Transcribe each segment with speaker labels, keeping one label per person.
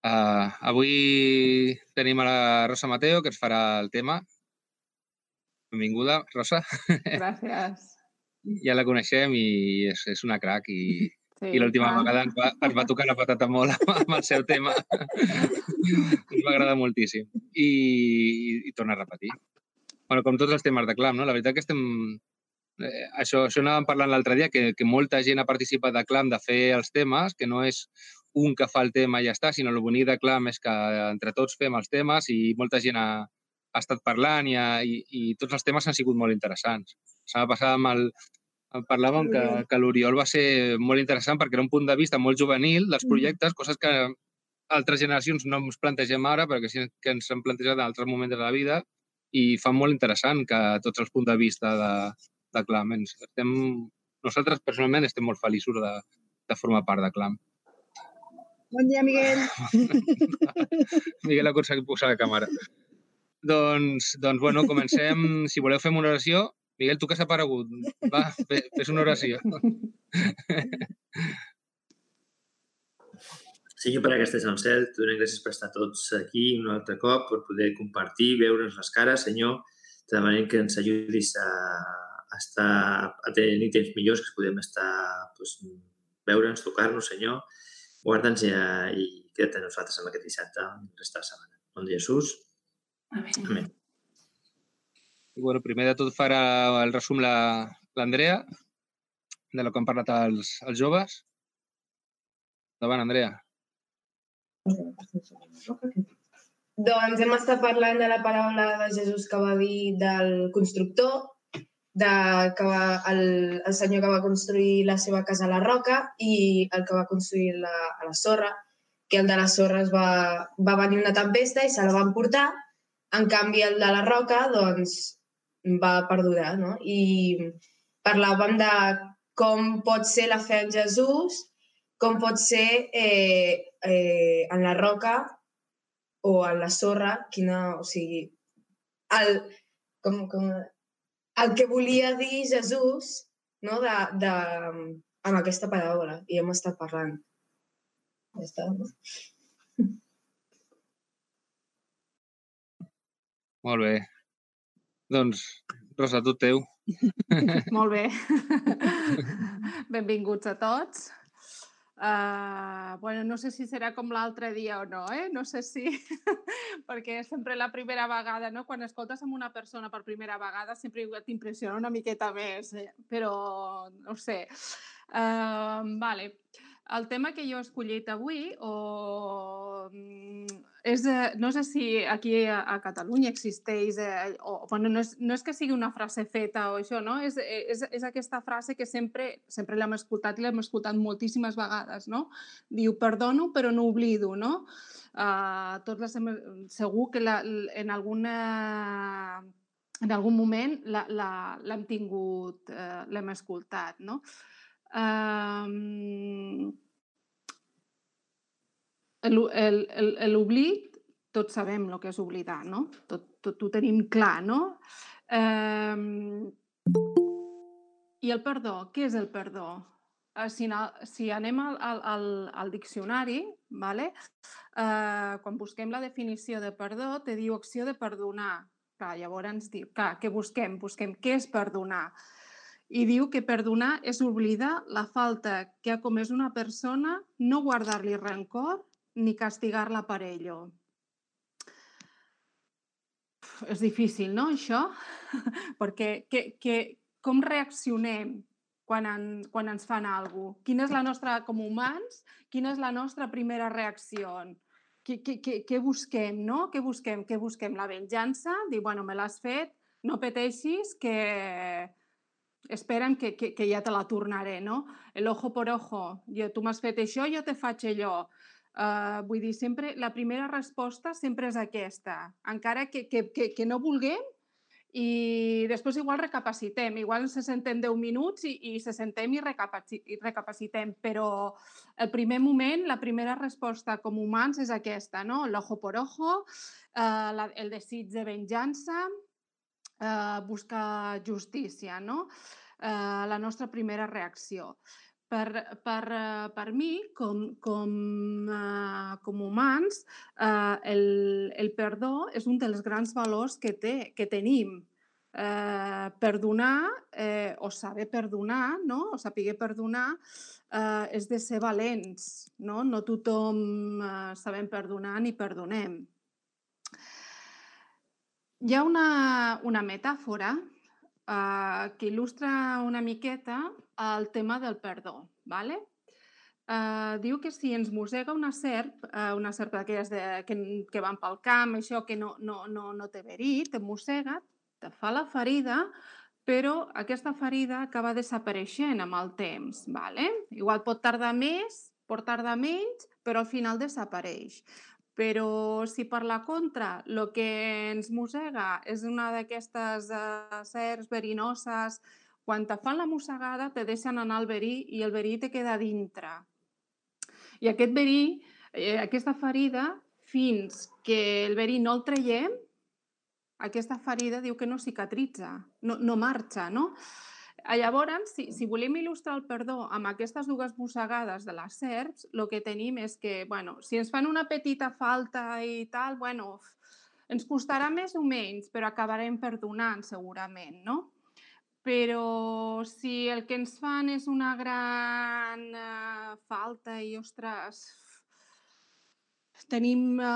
Speaker 1: Uh, avui tenim a la Rosa Mateo, que ens farà el tema. Benvinguda, Rosa.
Speaker 2: Gràcies.
Speaker 1: ja la coneixem i és, és una crac i,
Speaker 2: Sí,
Speaker 1: i l'última
Speaker 2: ah.
Speaker 1: vegada ens va, ens va tocar la patata molt amb, amb el seu tema. ens va agradar moltíssim. I, i, i torna a repetir. bueno, com tots els temes de clam, no? La veritat que estem... Eh, això, això anàvem parlant l'altre dia, que, que molta gent ha participat de clam de fer els temes, que no és un que fa el tema i ja està, sinó el bonic de clam és que entre tots fem els temes i molta gent ha, ha estat parlant i, ha, i, i tots els temes han sigut molt interessants. Setmana passada amb el, en parlàvem que, que l'Oriol va ser molt interessant perquè era un punt de vista molt juvenil dels projectes, coses que altres generacions no ens plantegem ara, perquè sí que ens hem plantejat en altres moments de la vida i fa molt interessant que tots els punts de vista de, de Clam. Ens estem, nosaltres personalment estem molt feliços de, de formar part de Clam.
Speaker 3: Bon dia, Miguel.
Speaker 1: Miguel ha aconseguit posar la càmera. Doncs, doncs bueno, comencem. Si voleu fem una oració. Miguel, tu que has aparegut. Va, fe- fes una oració.
Speaker 4: Senyor, per aquestes al cel, t'ho donem gràcies per estar tots aquí un altre cop, per poder compartir, veure'ns les cares, Senyor. Te demanem que ens ajudis a, a estar a tenir temps millors, que podem estar pues, veure'ns, tocar-nos, Senyor. Guarda'ns i, i queda't a nosaltres amb aquest dissabte, i resta la setmana. Nom de Jesús. Amén.
Speaker 1: I, bueno, primer de tot farà el resum la- l'Andrea, de lo que han parlat els, els joves. Endavant, Andrea.
Speaker 5: Doncs hem estat parlant de la paraula de Jesús que va dir del constructor, de que va, el, el senyor que va construir la seva casa a la roca i el que va construir la, a la sorra, que el de la sorra es va, va venir una tempesta i se la van portar, en canvi el de la roca doncs, va perdurar. No? I parlàvem de com pot ser la fe en Jesús, com pot ser eh, eh, en la roca o en la sorra, quina, o sigui, el, com, com, el que volia dir Jesús no? de, de, amb aquesta paraula, i hem estat parlant. Ja està, no?
Speaker 1: Molt bé. Doncs, Rosa, tot teu.
Speaker 2: Molt bé. Benvinguts a tots. Uh, bueno, no sé si serà com l'altre dia o no, eh? No sé si... perquè és sempre la primera vegada, no? Quan escoltes amb una persona per primera vegada sempre t'impressiona una miqueta més, eh? però no sé. Uh, vale. El tema que jo he escollit avui o, mm, és, no sé si aquí a, a Catalunya existeix, eh, o, bueno, no, és, no és que sigui una frase feta o això, no? És, és, és aquesta frase que sempre, sempre l'hem escoltat i l'hem escoltat moltíssimes vegades, no? Diu, perdono però no oblido, no? Uh, tots les hem, segur que la, en alguna en algun moment l'hem tingut, eh, l'hem escoltat, no? Um, L'oblit, tots sabem el que és oblidar, no? Tot, tot ho tenim clar, no? Um, I el perdó, què és el perdó? Eh, Si, si anem al, al, al, diccionari, vale? eh, quan busquem la definició de perdó, te diu acció de perdonar. Clar, llavors ens diu, clar, què busquem? Busquem què és perdonar. I diu que perdonar és oblidar la falta que ha comès una persona, no guardar-li rancor ni castigar-la per ello. És difícil, no, això? Perquè que, que, com reaccionem quan, en, quan ens fan alguna cosa? Quina és la nostra, com humans, quina és la nostra primera reacció? Què, busquem, no? Què busquem? Què busquem? La venjança? Dir, bueno, me l'has fet, no pateixis, que espera'm que, que, que ja te la tornaré, no? El ojo por ojo. Jo, tu m'has fet això, jo te faig allò. Uh, vull dir, sempre, la primera resposta sempre és aquesta. Encara que, que, que, que no vulguem i després igual recapacitem. Igual se sentem 10 minuts i, i se sentem i, recapaci i recapacitem, però el primer moment, la primera resposta com humans és aquesta, no? L'ojo por ojo, uh, la, el desig de venjança, uh, buscar justícia, no? Uh, la nostra primera reacció. Per, per, uh, per mi, com, com, uh, com humans, eh, el, el perdó és un dels grans valors que, té, que tenim. Eh, perdonar eh, o saber perdonar, no? o saber perdonar, eh, és de ser valents. No, no tothom eh, sabem perdonar ni perdonem. Hi ha una, una metàfora eh, que il·lustra una miqueta el tema del perdó. ¿vale? Uh, diu que si ens mossega una serp, uh, una serp d'aquelles que, que van pel camp, això que no, no, no, no té verí, te mossega, te fa la ferida, però aquesta ferida acaba desapareixent amb el temps. ¿vale? Igual pot tardar més, pot tardar menys, però al final desapareix. Però si per la contra el que ens mossega és una d'aquestes uh, serps verinoses, quan te fan la mossegada te deixen anar al verí i el verí te queda dintre. I aquest verí, eh, aquesta ferida, fins que el verí no el traiem, aquesta ferida diu que no cicatritza, no, no marxa, no? Llavors, si, si volem il·lustrar el perdó amb aquestes dues mossegades de les serps, el que tenim és que, bueno, si ens fan una petita falta i tal, bueno, ens costarà més o menys, però acabarem perdonant segurament, no? Però si el que ens fan és una gran eh, falta i, ostres, tenim eh,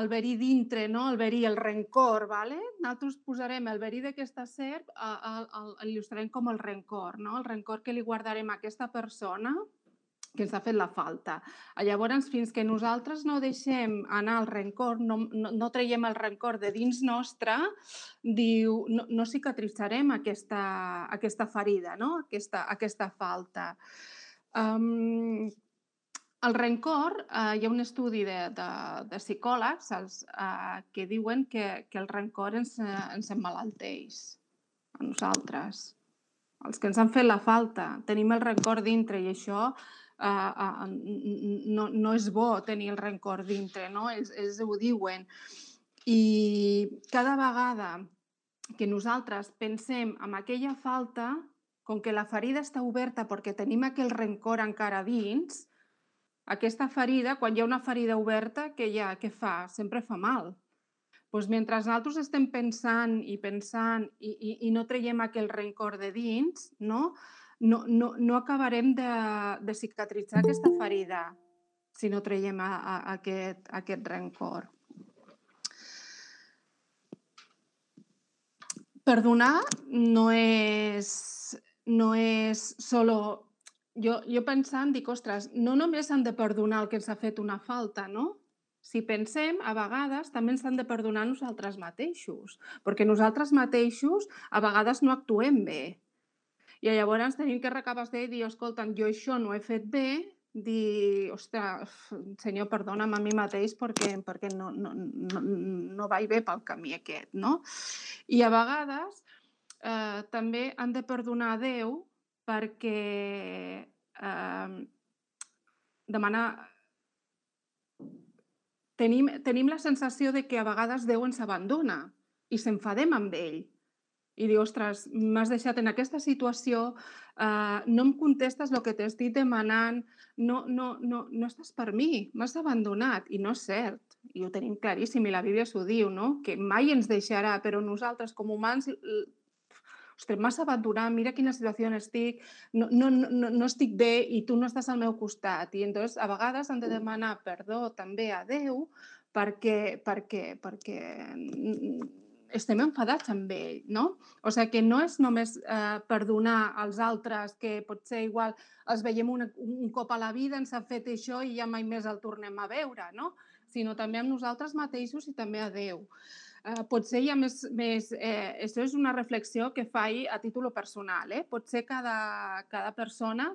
Speaker 2: el verí dintre, no? el verí, el rencor, ¿vale? nosaltres posarem el verí d'aquesta serp, il·lustrarem com el rencor, no? el rencor que li guardarem a aquesta persona que ens ha fet la falta. Llavors, fins que nosaltres no deixem anar el rencor, no, no, no traiem el rencor de dins nostre, diu, no, no cicatritzarem aquesta, aquesta ferida, no? aquesta, aquesta falta. Um, el rencor, eh, hi ha un estudi de, de, de psicòlegs els, eh, que diuen que, que el rencor ens, eh, ens emmalalteix a nosaltres. Els que ens han fet la falta, tenim el rencor dintre i això uh, uh, no, no és bo tenir el rencor dintre, no? Ells, ells ho diuen. I cada vegada que nosaltres pensem en aquella falta, com que la ferida està oberta perquè tenim aquell rencor encara dins, aquesta ferida, quan hi ha una ferida oberta, què hi ha? Què fa? Sempre fa mal. Doncs mentre nosaltres estem pensant i pensant i, i, i no traiem aquell rencor de dins, no? no, no, no acabarem de, de cicatritzar aquesta ferida si no traiem a, a, aquest, a aquest rencor. Perdonar no és, no és solo... Jo, jo pensant, dic, ostres, no només han de perdonar el que ens ha fet una falta, no? Si pensem, a vegades també ens han de perdonar nosaltres mateixos, perquè nosaltres mateixos a vegades no actuem bé i llavors tenim que recabar de dir, escolta, jo això no he fet bé, dir, ostres, senyor, perdona'm a mi mateix perquè, perquè no, no, no, no vaig bé pel camí aquest, no? I a vegades eh, també han de perdonar a Déu perquè eh, demanar... Tenim, tenim la sensació de que a vegades Déu ens abandona i s'enfadem amb ell i diu, ostres, m'has deixat en aquesta situació, uh, no em contestes el que t'estic demanant, no, no, no, no estàs per mi, m'has abandonat. I no és cert, i ho tenim claríssim, i la Bíblia s'ho diu, no? que mai ens deixarà, però nosaltres com humans ostres, m'has abandonat, mira quina situació estic, no, no, no, no estic bé i tu no estàs al meu costat. I entonces a vegades han de demanar perdó també a Déu perquè, perquè, perquè estem enfadats amb ell, no? O sigui que no és només eh, perdonar als altres, que potser igual els veiem un, un cop a la vida, ens ha fet això i ja mai més el tornem a veure, no? Sinó també amb nosaltres mateixos i també a Déu. Eh, potser hi ha més... més eh, això és una reflexió que faig a títol personal. Eh? Potser cada, cada persona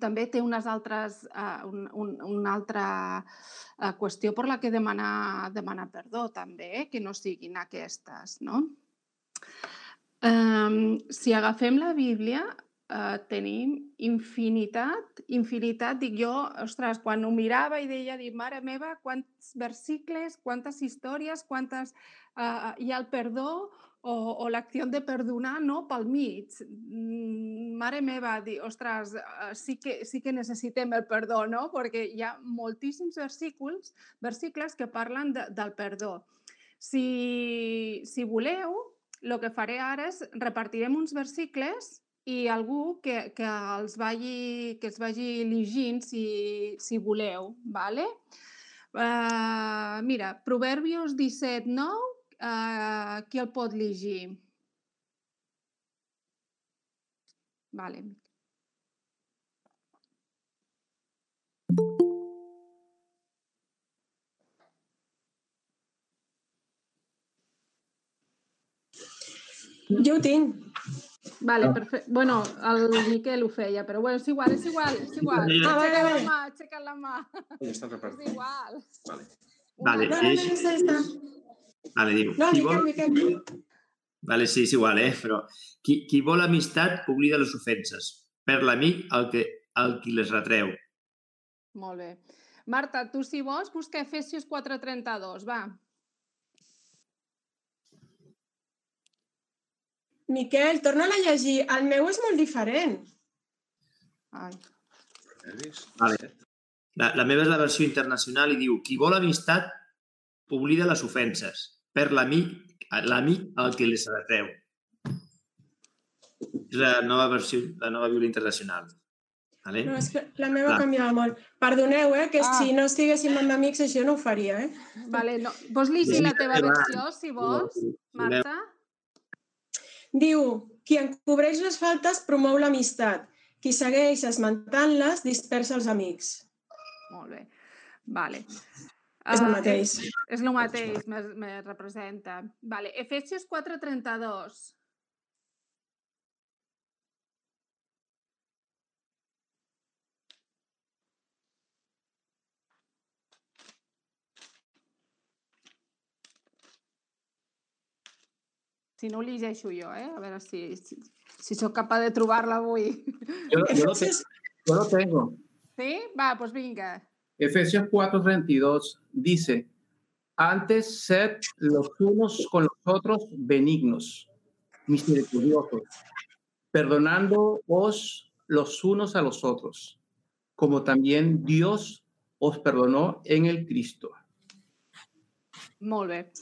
Speaker 2: també té unes altres, uh, un, un, una altra uh, qüestió per la que demanar, demanar perdó, també, eh? que no siguin aquestes. No? Um, si agafem la Bíblia, uh, tenim infinitat, infinitat, dic jo, ostres, quan ho mirava i deia, dic, mare meva, quants versicles, quantes històries, quantes... Uh, hi ha el perdó o, o l'acció de perdonar no, pel mig. Mm, mare meva, dir, ostres, uh, sí que, sí que necessitem el perdó, no? Perquè hi ha moltíssims versículs, versicles que parlen de, del perdó. Si, si voleu, el que faré ara és repartirem uns versicles i algú que, que, els vagi, que els vagi llegint si, si voleu. ¿vale? Uh, mira, Proverbios 17, 9, uh, qui el pot llegir? Vale.
Speaker 3: Jo ho tinc.
Speaker 2: Vale, perfecte. Bueno, el Miquel ho feia, però bueno, és igual, és igual, és igual.
Speaker 3: Ah, vale,
Speaker 2: Aixeca la
Speaker 3: vale.
Speaker 2: mà, aixeca la mà.
Speaker 6: Ja està
Speaker 2: És
Speaker 6: repartit.
Speaker 2: igual.
Speaker 6: Vale.
Speaker 4: Vale, sí,
Speaker 3: està.
Speaker 4: vale, diu.
Speaker 3: No,
Speaker 4: Qui
Speaker 3: Miquel,
Speaker 4: vol...
Speaker 3: Miquel.
Speaker 4: Vale, sí, és igual, eh? Però qui, qui vol amistat oblida les ofenses. Per l'amic el, que, el qui les retreu.
Speaker 2: Molt bé. Marta, tu si vols, busca Efesios 4.32, va.
Speaker 3: Miquel, torna a llegir. El meu és molt diferent.
Speaker 2: Ai.
Speaker 4: Vale. La, la meva és la versió internacional i diu qui vol amistat oblida les ofenses. Per l'amic l'amic el que les retreu. És la nova versió, la nova Bíblia internacional. Vale?
Speaker 3: No, és que la meva
Speaker 4: Clar.
Speaker 3: canviava molt. Perdoneu, eh, que
Speaker 2: Ah.
Speaker 3: si no estiguéssim amb amics això no ho faria, eh?
Speaker 2: Vale, no. Vols llegir la teva
Speaker 4: Va.
Speaker 2: versió, si vols, Marta?
Speaker 3: Diu, qui encobreix les faltes promou l'amistat. Qui segueix esmentant-les dispersa els amics.
Speaker 2: Molt bé. Vale.
Speaker 3: És el
Speaker 2: Ah,
Speaker 3: mateix.
Speaker 2: És el mateix, me, me representa. Vale. Efesios 4.32. Si no ho llegeixo jo, eh? A veure si, si, si sóc capaç de trobar-la avui.
Speaker 7: Yo, yo lo te-
Speaker 3: Efesios,
Speaker 7: yo lo tengo.
Speaker 2: Sí? Va, doncs vinga.
Speaker 7: Efesios 4:32 dice, antes sed los unos con los otros benignos, misericordiosos, perdonándoos los unos a los otros, como también Dios os perdonó en el Cristo.
Speaker 2: Molt bé.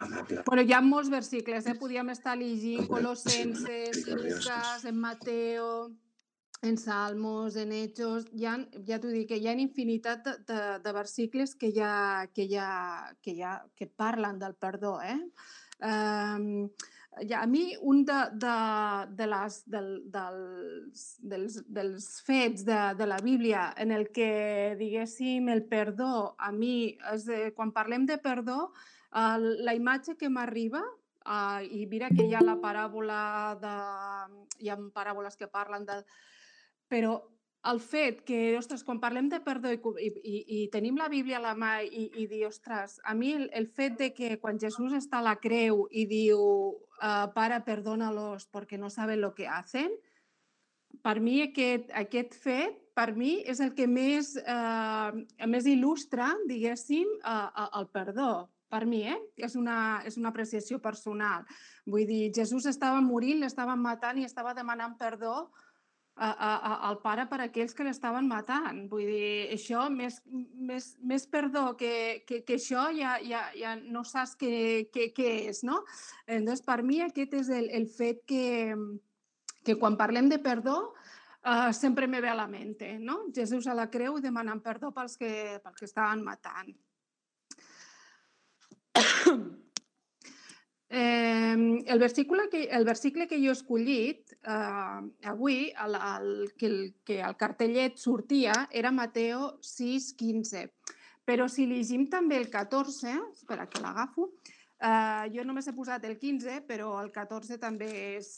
Speaker 2: Bueno, hi ha molts versicles, eh? Podríem estar llegint Colossenses, Lucas, en Mateo, en Salmos, en Hechos... Hi ha, ja t'ho dic, que hi ha infinitat de, de, de versicles que ja, que, ja, que, ja, que parlen del perdó, eh? Um, ja, a mi, un de, de, de les, del, dels, dels, dels fets de, de la Bíblia en el que, diguéssim, el perdó, a mi, és de, quan parlem de perdó, uh, la imatge que m'arriba, uh, i mira que hi ha la paràbola de... hi ha paràboles que parlen de... Però el fet que, ostres, quan parlem de perdó i, i, i, tenim la Bíblia a la mà i, i dir, ostres, a mi el, el fet de que quan Jesús està a la creu i diu, uh, Pare, perdónalos perquè no saben lo que hacen, per mi aquest, aquest fet, per mi, és el que més, eh, més il·lustra, diguéssim, eh, el perdó. Per mi, eh? És una, és una apreciació personal. Vull dir, Jesús estava morint, l'estaven matant i estava demanant perdó a, a, a, al pare per aquells que l'estaven matant. Vull dir, això, més, més, més perdó que, que, que això, ja, ja, ja no saps què, què, què és, no? Entonces, per mi aquest és el, el fet que, que quan parlem de perdó uh, sempre me ve a la mente, no? Jesús a la creu demanant perdó pels que, pels que estaven matant. Eh, el, versicle que, el versicle que jo he escollit eh, avui, el, el, que, el, que el cartellet sortia, era Mateo 6,15. Però si llegim també el 14, espera que l'agafo, eh, jo només he posat el 15, però el 14 també és,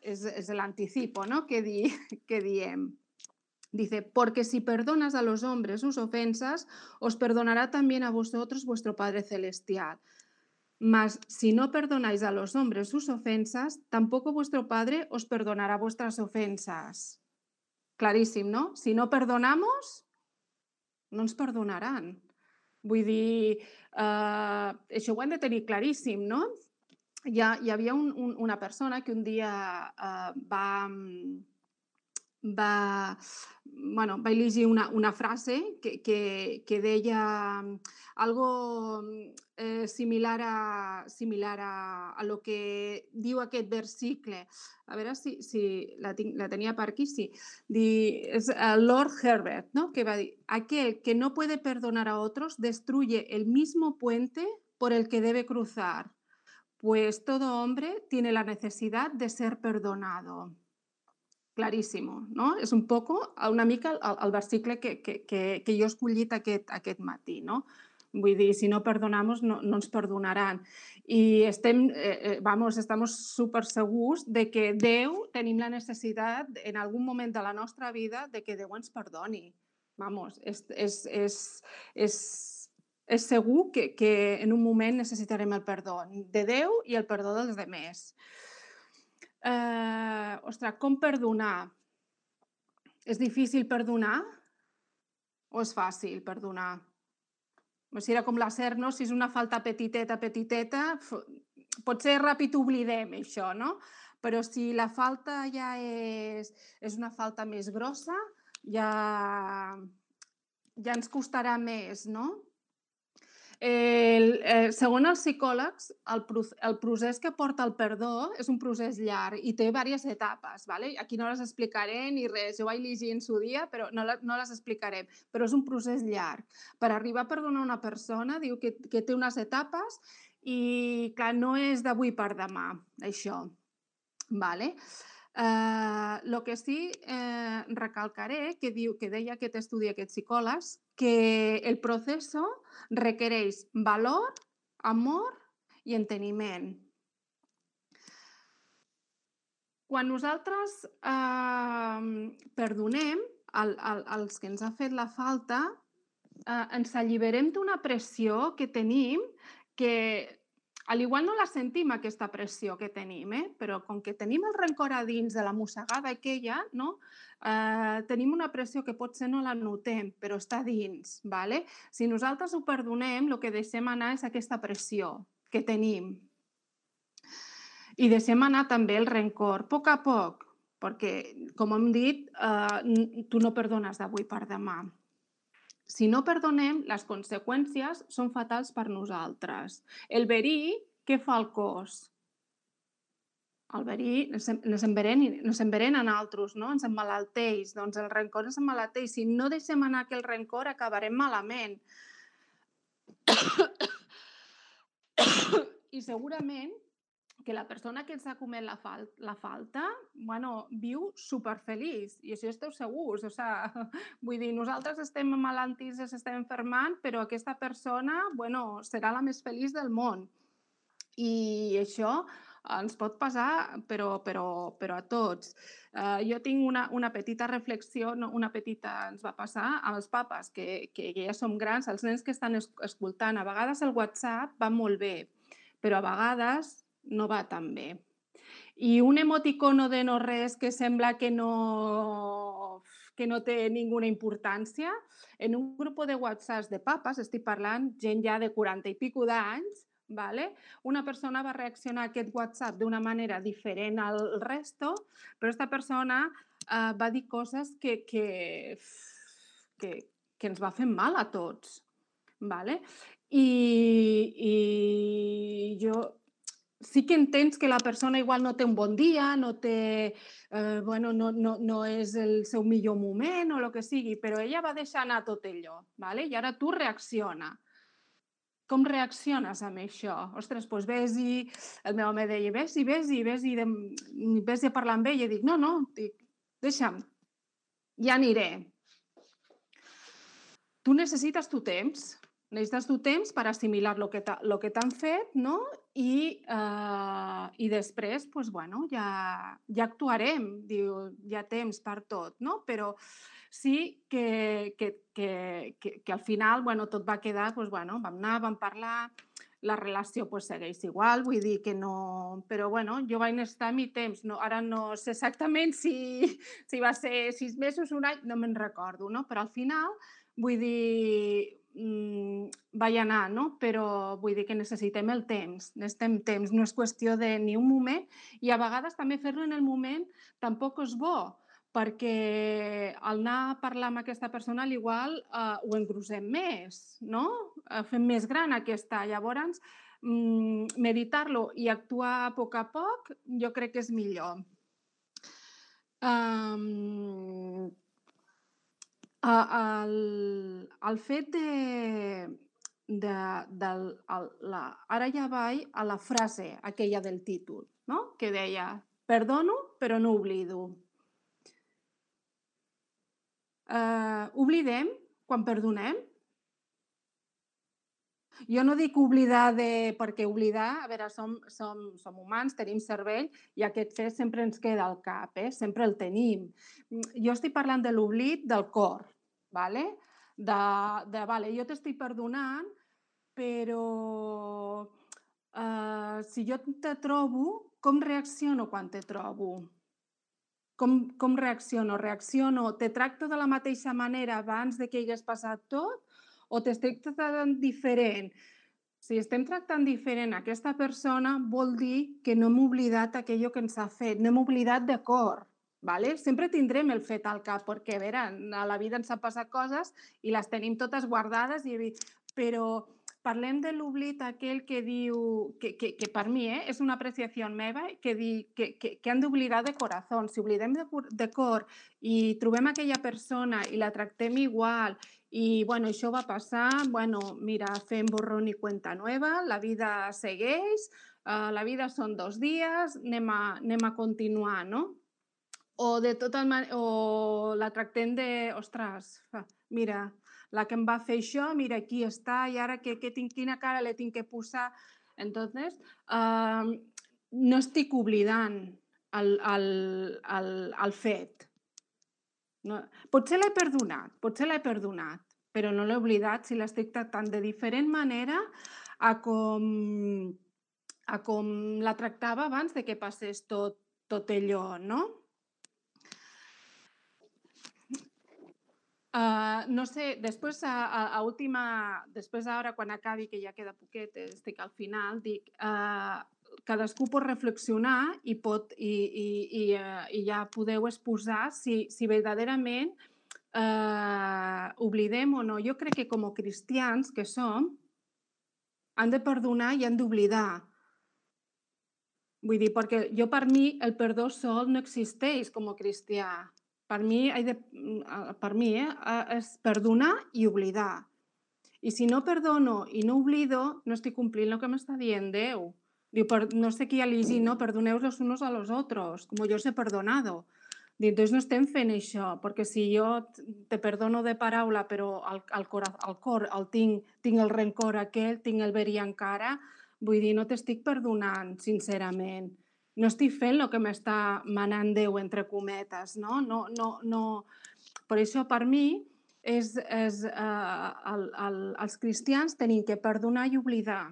Speaker 2: és, és l'anticipo, ¿no? Que, di, que diem. Dice, porque si perdonas a los hombres sus ofensas, os perdonará también a vosotros vuestro Padre Celestial. Mas si no perdonáis a los hombres sus ofensas, tampoco vuestro Padre os perdonará vuestras ofensas. Claríssim, no? Si no perdonamos, no ens perdonaran. Vull dir, eh, això ho hem de tenir claríssim, no? Hi, ha, hi havia un, un, una persona que un dia eh, va, va, bueno, va llegir una, una frase que, que, que deia algo eh, similar, a, similar a, a lo que diu aquest versicle. A veure si, si la, tinc, la tenia per aquí, sí. Di, és el Lord Herbert, ¿no? que va dir, aquel que no puede perdonar a otros destruye el mismo puente por el que debe cruzar, pues todo hombre tiene la necesidad de ser perdonado. Claríssimo, no? És un poco, una mica el, el versicle que, que, que, que jo he escollit aquest, aquest matí, no? Vull dir, si no perdonamos, no, no ens perdonaran. I estem, eh, eh, vamos, estamos super segurs de que Déu tenim la necessitat en algun moment de la nostra vida de que Déu ens perdoni. Vamos, és, és, és, és, és segur que, que en un moment necessitarem el perdó de Déu i el perdó dels demés eh, ostres, com perdonar? És difícil perdonar o és fàcil perdonar? O sigui, era com la ser, no? Si és una falta petiteta, petiteta, potser ràpid oblidem això, no? Però si la falta ja és, és una falta més grossa, ja, ja ens costarà més, no? El, eh, segons els psicòlegs, el, el procés que porta el perdó és un procés llarg i té diverses etapes. ¿vale? Aquí no les explicaré ni res, jo vaig llegir en su dia, però no, no les explicarem. Però és un procés llarg. Per arribar a perdonar una persona, diu que, que té unes etapes i, clar, no és d'avui per demà, això. Vale? Eh, lo que sí eh, recalcaré, que diu que deia aquest estudi aquests psicòlegs, que el procés requereix valor, amor i enteniment. Quan nosaltres eh, perdonem el, el, els que ens ha fet la falta, eh, ens alliberem d'una pressió que tenim que al igual no la sentim, aquesta pressió que tenim, eh? però com que tenim el rencor a dins de la mossegada aquella, no? eh, tenim una pressió que potser no la notem, però està dins. Vale? Si nosaltres ho perdonem, el que deixem anar és aquesta pressió que tenim. I deixem anar també el rencor, a poc a poc, perquè, com hem dit, eh, tu no perdones d'avui per demà si no perdonem, les conseqüències són fatals per nosaltres. El verí, què fa el cos? El verí ens enverena en altres, no? ens emmalalteix. Doncs el rencor ens emmalalteix. Si no deixem anar aquell rencor, acabarem malament. I segurament que la persona que ens ha comet la, fal la falta, bueno, viu superfeliç, i això esteu segurs. O sea, vull dir, nosaltres estem malaltís, estem enfermant, però aquesta persona, bueno, serà la més feliç del món. I això ens pot passar, però, però, però a tots. Uh, jo tinc una, una petita reflexió, no, una petita ens va passar als papes, que, que, ja som grans, els nens que estan escoltant. A vegades el WhatsApp va molt bé, però a vegades no va tan bé. I un emoticono de no res que sembla que no, que no té ninguna importància, en un grup de WhatsApp de papes, estic parlant gent ja de 40 i pico d'anys, vale? una persona va reaccionar a aquest WhatsApp d'una manera diferent al resto, però aquesta persona uh, va dir coses que, que, que, que ens va fer mal a tots. Vale? I, I jo sí que entens que la persona igual no té un bon dia, no té, eh, bueno, no, no, no és el seu millor moment o el que sigui, però ella va deixar anar tot allò, ¿vale? i ara tu reacciona. Com reacciones amb això? Ostres, doncs ves i... El meu home deia, ves i ves i ves i de... ves i a parlar amb ell. I dic, no, no, dic, deixa'm, ja aniré. Tu necessites tu temps, necessites tu temps per assimilar el que t'han fet, no? I, eh, i després, pues, bueno, ja, ja actuarem, diu, hi ha temps per tot, no? Però sí que, que, que, que, que al final bueno, tot va quedar, pues, bueno, vam anar, vam parlar, la relació pues, segueix igual, vull dir que no... Però bueno, jo vaig estar a mi temps, no, ara no sé exactament si, si va ser sis mesos, un any, no me'n recordo, no? Però al final, vull dir, mmm, vaig anar, no? Però vull dir que necessitem el temps, necessitem temps, no és qüestió de ni un moment i a vegades també fer-lo en el moment tampoc és bo, perquè al anar a parlar amb aquesta persona al igual eh, ho engrosem més, no? Eh, fem més gran aquesta. Llavors, mm, meditar-lo i actuar a poc a poc jo crec que és millor. Um, el, el fet de, de, de el, la, ara ja vaig a la frase aquella del títol, no? que deia perdono però no oblido eh, oblidem quan perdonem? Jo no dic oblidar de... perquè oblidar, a veure, som, som, som humans, tenim cervell i aquest fet sempre ens queda al cap, eh? sempre el tenim. Jo estic parlant de l'oblit del cor, ¿vale? de, de vale, jo t'estic perdonant, però eh, si jo te trobo, com reacciono quan te trobo? Com, com reacciono? Reacciono, te tracto de la mateixa manera abans de que hagués passat tot o t'estic tractant diferent? Si estem tractant diferent aquesta persona, vol dir que no hem oblidat aquello que ens ha fet, no hem oblidat de cor. ¿vale? Sempre tindrem el fet al cap, perquè a, veure, a la vida ens han passat coses i les tenim totes guardades, i, però parlem de l'oblit aquell que diu, que, que, que per mi eh, és una apreciació meva, que, di, que, que, que han d'oblidar de corazón. Si oblidem de, de cor i trobem aquella persona i la tractem igual i bueno, això va passar, bueno, mira, fem borrón i cuenta nueva, la vida segueix, uh, la vida són dos dies, anem a, anem a continuar, no? O de tot el, o la tractem de, ostres, mira, la que em va fer això, mira, aquí està, i ara que, que tinc, quina cara le tinc que posar. Entonces, uh, no estic oblidant el, el, el, el fet. No, potser l'he perdonat, potser l'he perdonat, però no l'he oblidat si l'estic tractant de diferent manera a com, a com la tractava abans de que passés tot, tot allò, no? Uh, no sé, després a, a, a última, després ara quan acabi, que ja queda poquet, estic al final, dic, uh, cadascú pot reflexionar i, pot, i, i, i, uh, i ja podeu exposar si, si verdaderament uh, oblidem o no. Jo crec que com a cristians que som, han de perdonar i han d'oblidar. Vull dir, perquè jo per mi el perdó sol no existeix com a cristià per mi, de, mm, per mi eh, és perdonar i oblidar. I si no perdono i no oblido, no estic complint el que m'està dient Déu. Diu, per, no sé qui llegit, no? Perdoneu los unos a los otros, como yo os he perdonado. Diu, doncs no estem fent això, perquè si jo te perdono de paraula, però al, al, cor, al cor el tinc, tinc el rencor aquell, tinc el verí encara, vull dir, no t'estic perdonant, sincerament no estic fent el que m'està manant Déu, entre cometes, no? no, no, no. Per això, per mi, és, és, eh, el, el, els cristians tenim que perdonar i oblidar.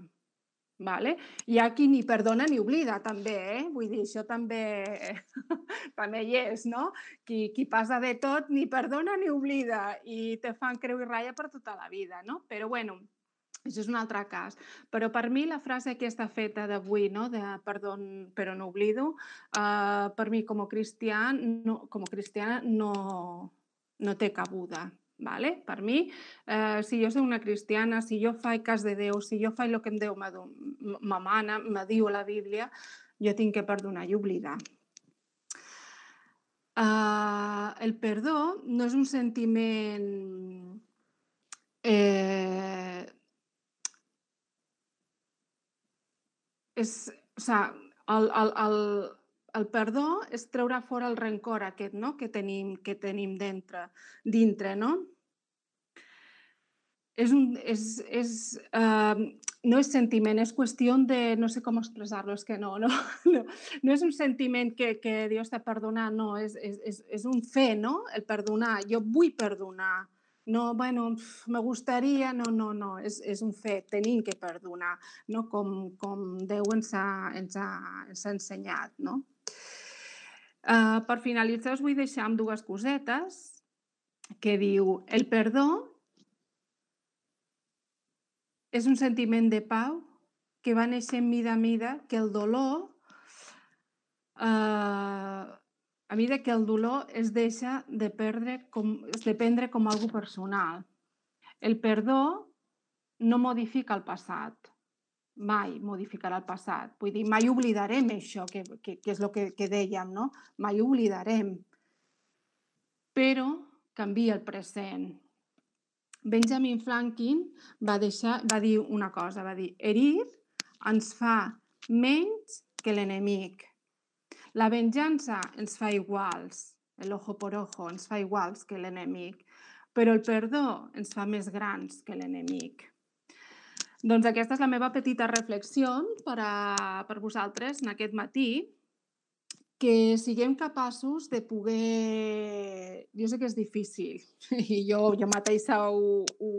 Speaker 2: Vale? Hi ha qui ni perdona ni oblida, també, eh? Vull dir, això també, també hi és, no? Qui, qui passa de tot ni perdona ni oblida i te fan creu i ratlla per tota la vida, no? Però, bueno, això és un altre cas. Però per mi la frase aquesta feta d'avui, no? de perdó, però no oblido, uh, per mi com a cristià, no, com a cristiana no, no té cabuda. Vale? Per mi, eh, si jo soc una cristiana, si jo faig cas de Déu, si jo faig el que em Déu me mana, me diu la Bíblia, jo tinc que perdonar i oblidar. Uh, el perdó no és un sentiment eh, és, o sigui, el, el, el, el perdó és treure fora el rencor aquest no? que tenim, que tenim dintre, dintre no? És un, és, és, uh, no és sentiment, és qüestió de, no sé com expressar-lo, és que no, no, no, no és un sentiment que, que Dios t'ha perdonat, no, és, és, és, és un fer, no? El perdonar. Jo vull perdonar, no, bueno, me gustaria, no, no, no, és, és un fet, tenim que perdonar, no? com, com Déu ens ha, ens ha, ens ha ensenyat. No? Uh, per finalitzar us vull deixar amb dues cosetes que diu el perdó és un sentiment de pau que va néixer mida a mida que el dolor eh, a mesura que el dolor es deixa de, perdre com, de prendre com algo personal. El perdó no modifica el passat, mai modificarà el passat. Vull dir, mai oblidarem això, que, que, que és el que, que dèiem, no? Mai oblidarem. Però canvia el present. Benjamin Franklin va, deixar, va dir una cosa, va dir, herir ens fa menys que l'enemic. La venjança ens fa iguals, el ojo por ojo ens fa iguals que l'enemic, però el perdó ens fa més grans que l'enemic. Doncs aquesta és la meva petita reflexió per a, per vosaltres en aquest matí, que siguem capaços de poder... Jo sé que és difícil i jo, jo mateixa ho, ho,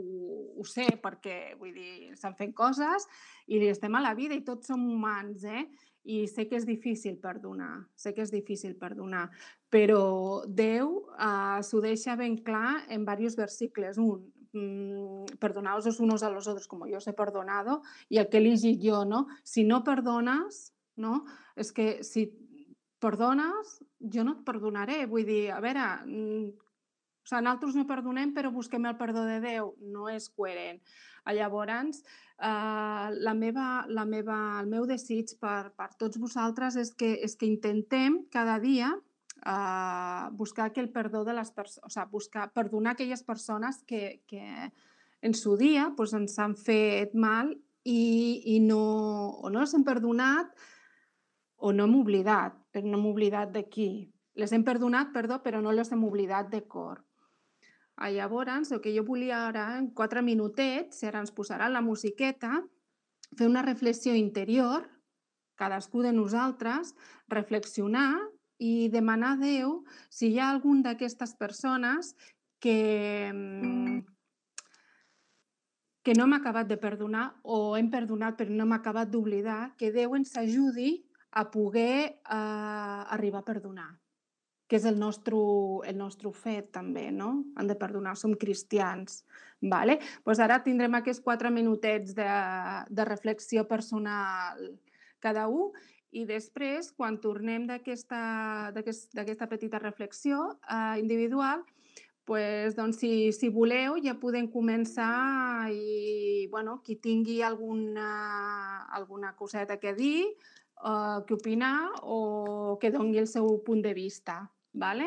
Speaker 2: ho sé perquè vull dir, estan fent coses i estem a la vida i tots som humans, eh? I sé que és difícil perdonar, sé que és difícil perdonar, però Déu uh, s'ho deixa ben clar en diversos versículos. Un, mmm, perdonaos los unos a los otros como yo os he perdonado, i el que he llegit jo, no? Si no perdones, no? És que si perdones, jo no et perdonaré. Vull dir, a veure, mm, o sigui, nosaltres no perdonem però busquem el perdó de Déu. No és coherent. Llavors, Uh, la meva, la meva, el meu desig per, per tots vosaltres és que, és que intentem cada dia uh, buscar el perdó de les persones, o sigui, buscar, perdonar aquelles persones que, que en su dia pues, ens han fet mal i, i no, o no les hem perdonat o no hem oblidat, però no hem oblidat d'aquí. Les hem perdonat, perdó, però no les hem oblidat de cor. Ah, llavors, el que jo volia ara, en quatre minutets, ara ens posarà la musiqueta, fer una reflexió interior, cadascú de nosaltres, reflexionar i demanar a Déu si hi ha algun d'aquestes persones que, mm, que no m'ha acabat de perdonar o hem perdonat però no m'ha acabat d'oblidar, que Déu ens ajudi a poder eh, arribar a perdonar que és el nostre, el nostre fet també, no? Han de perdonar, som cristians. Vale? Pues ara tindrem aquests quatre minutets de, de reflexió personal cada un i després, quan tornem d'aquesta aquest, petita reflexió eh, individual, pues, doncs, si, si voleu, ja podem començar i bueno, qui tingui alguna, alguna coseta que dir, eh, que opinar o que doni el seu punt de vista. ¿Vale?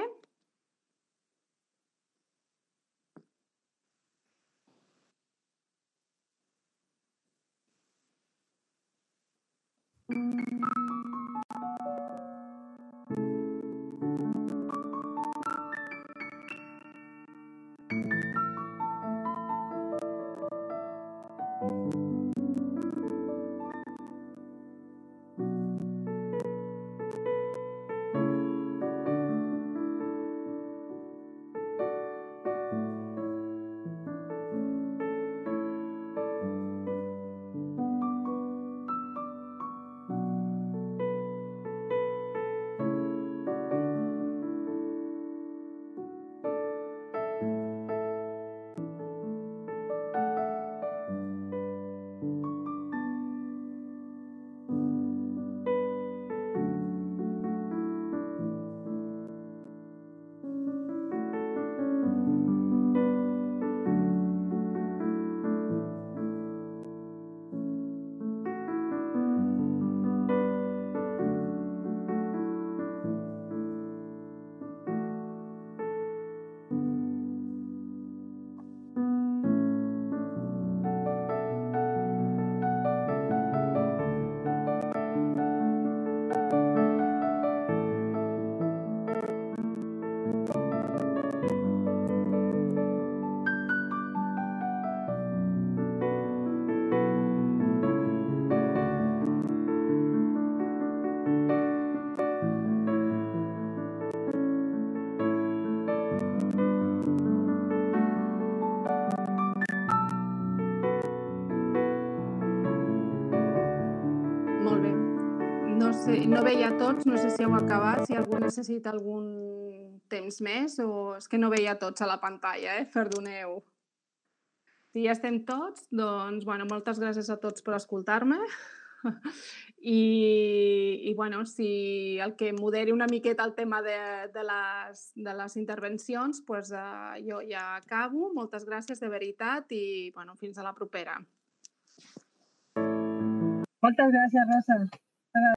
Speaker 2: Veia tots, no sé si heu acabat, si algú necessita algun temps més o és que no veia tots a la pantalla, eh? Perdoneu. Si ja estem tots, doncs, bueno, moltes gràcies a tots per escoltar-me. I, I, bueno, si el que moderi una miqueta el tema de, de, les, de les intervencions, doncs uh, jo ja acabo. Moltes gràcies, de veritat, i, bueno, fins a la propera.
Speaker 6: Moltes gràcies, Rosa.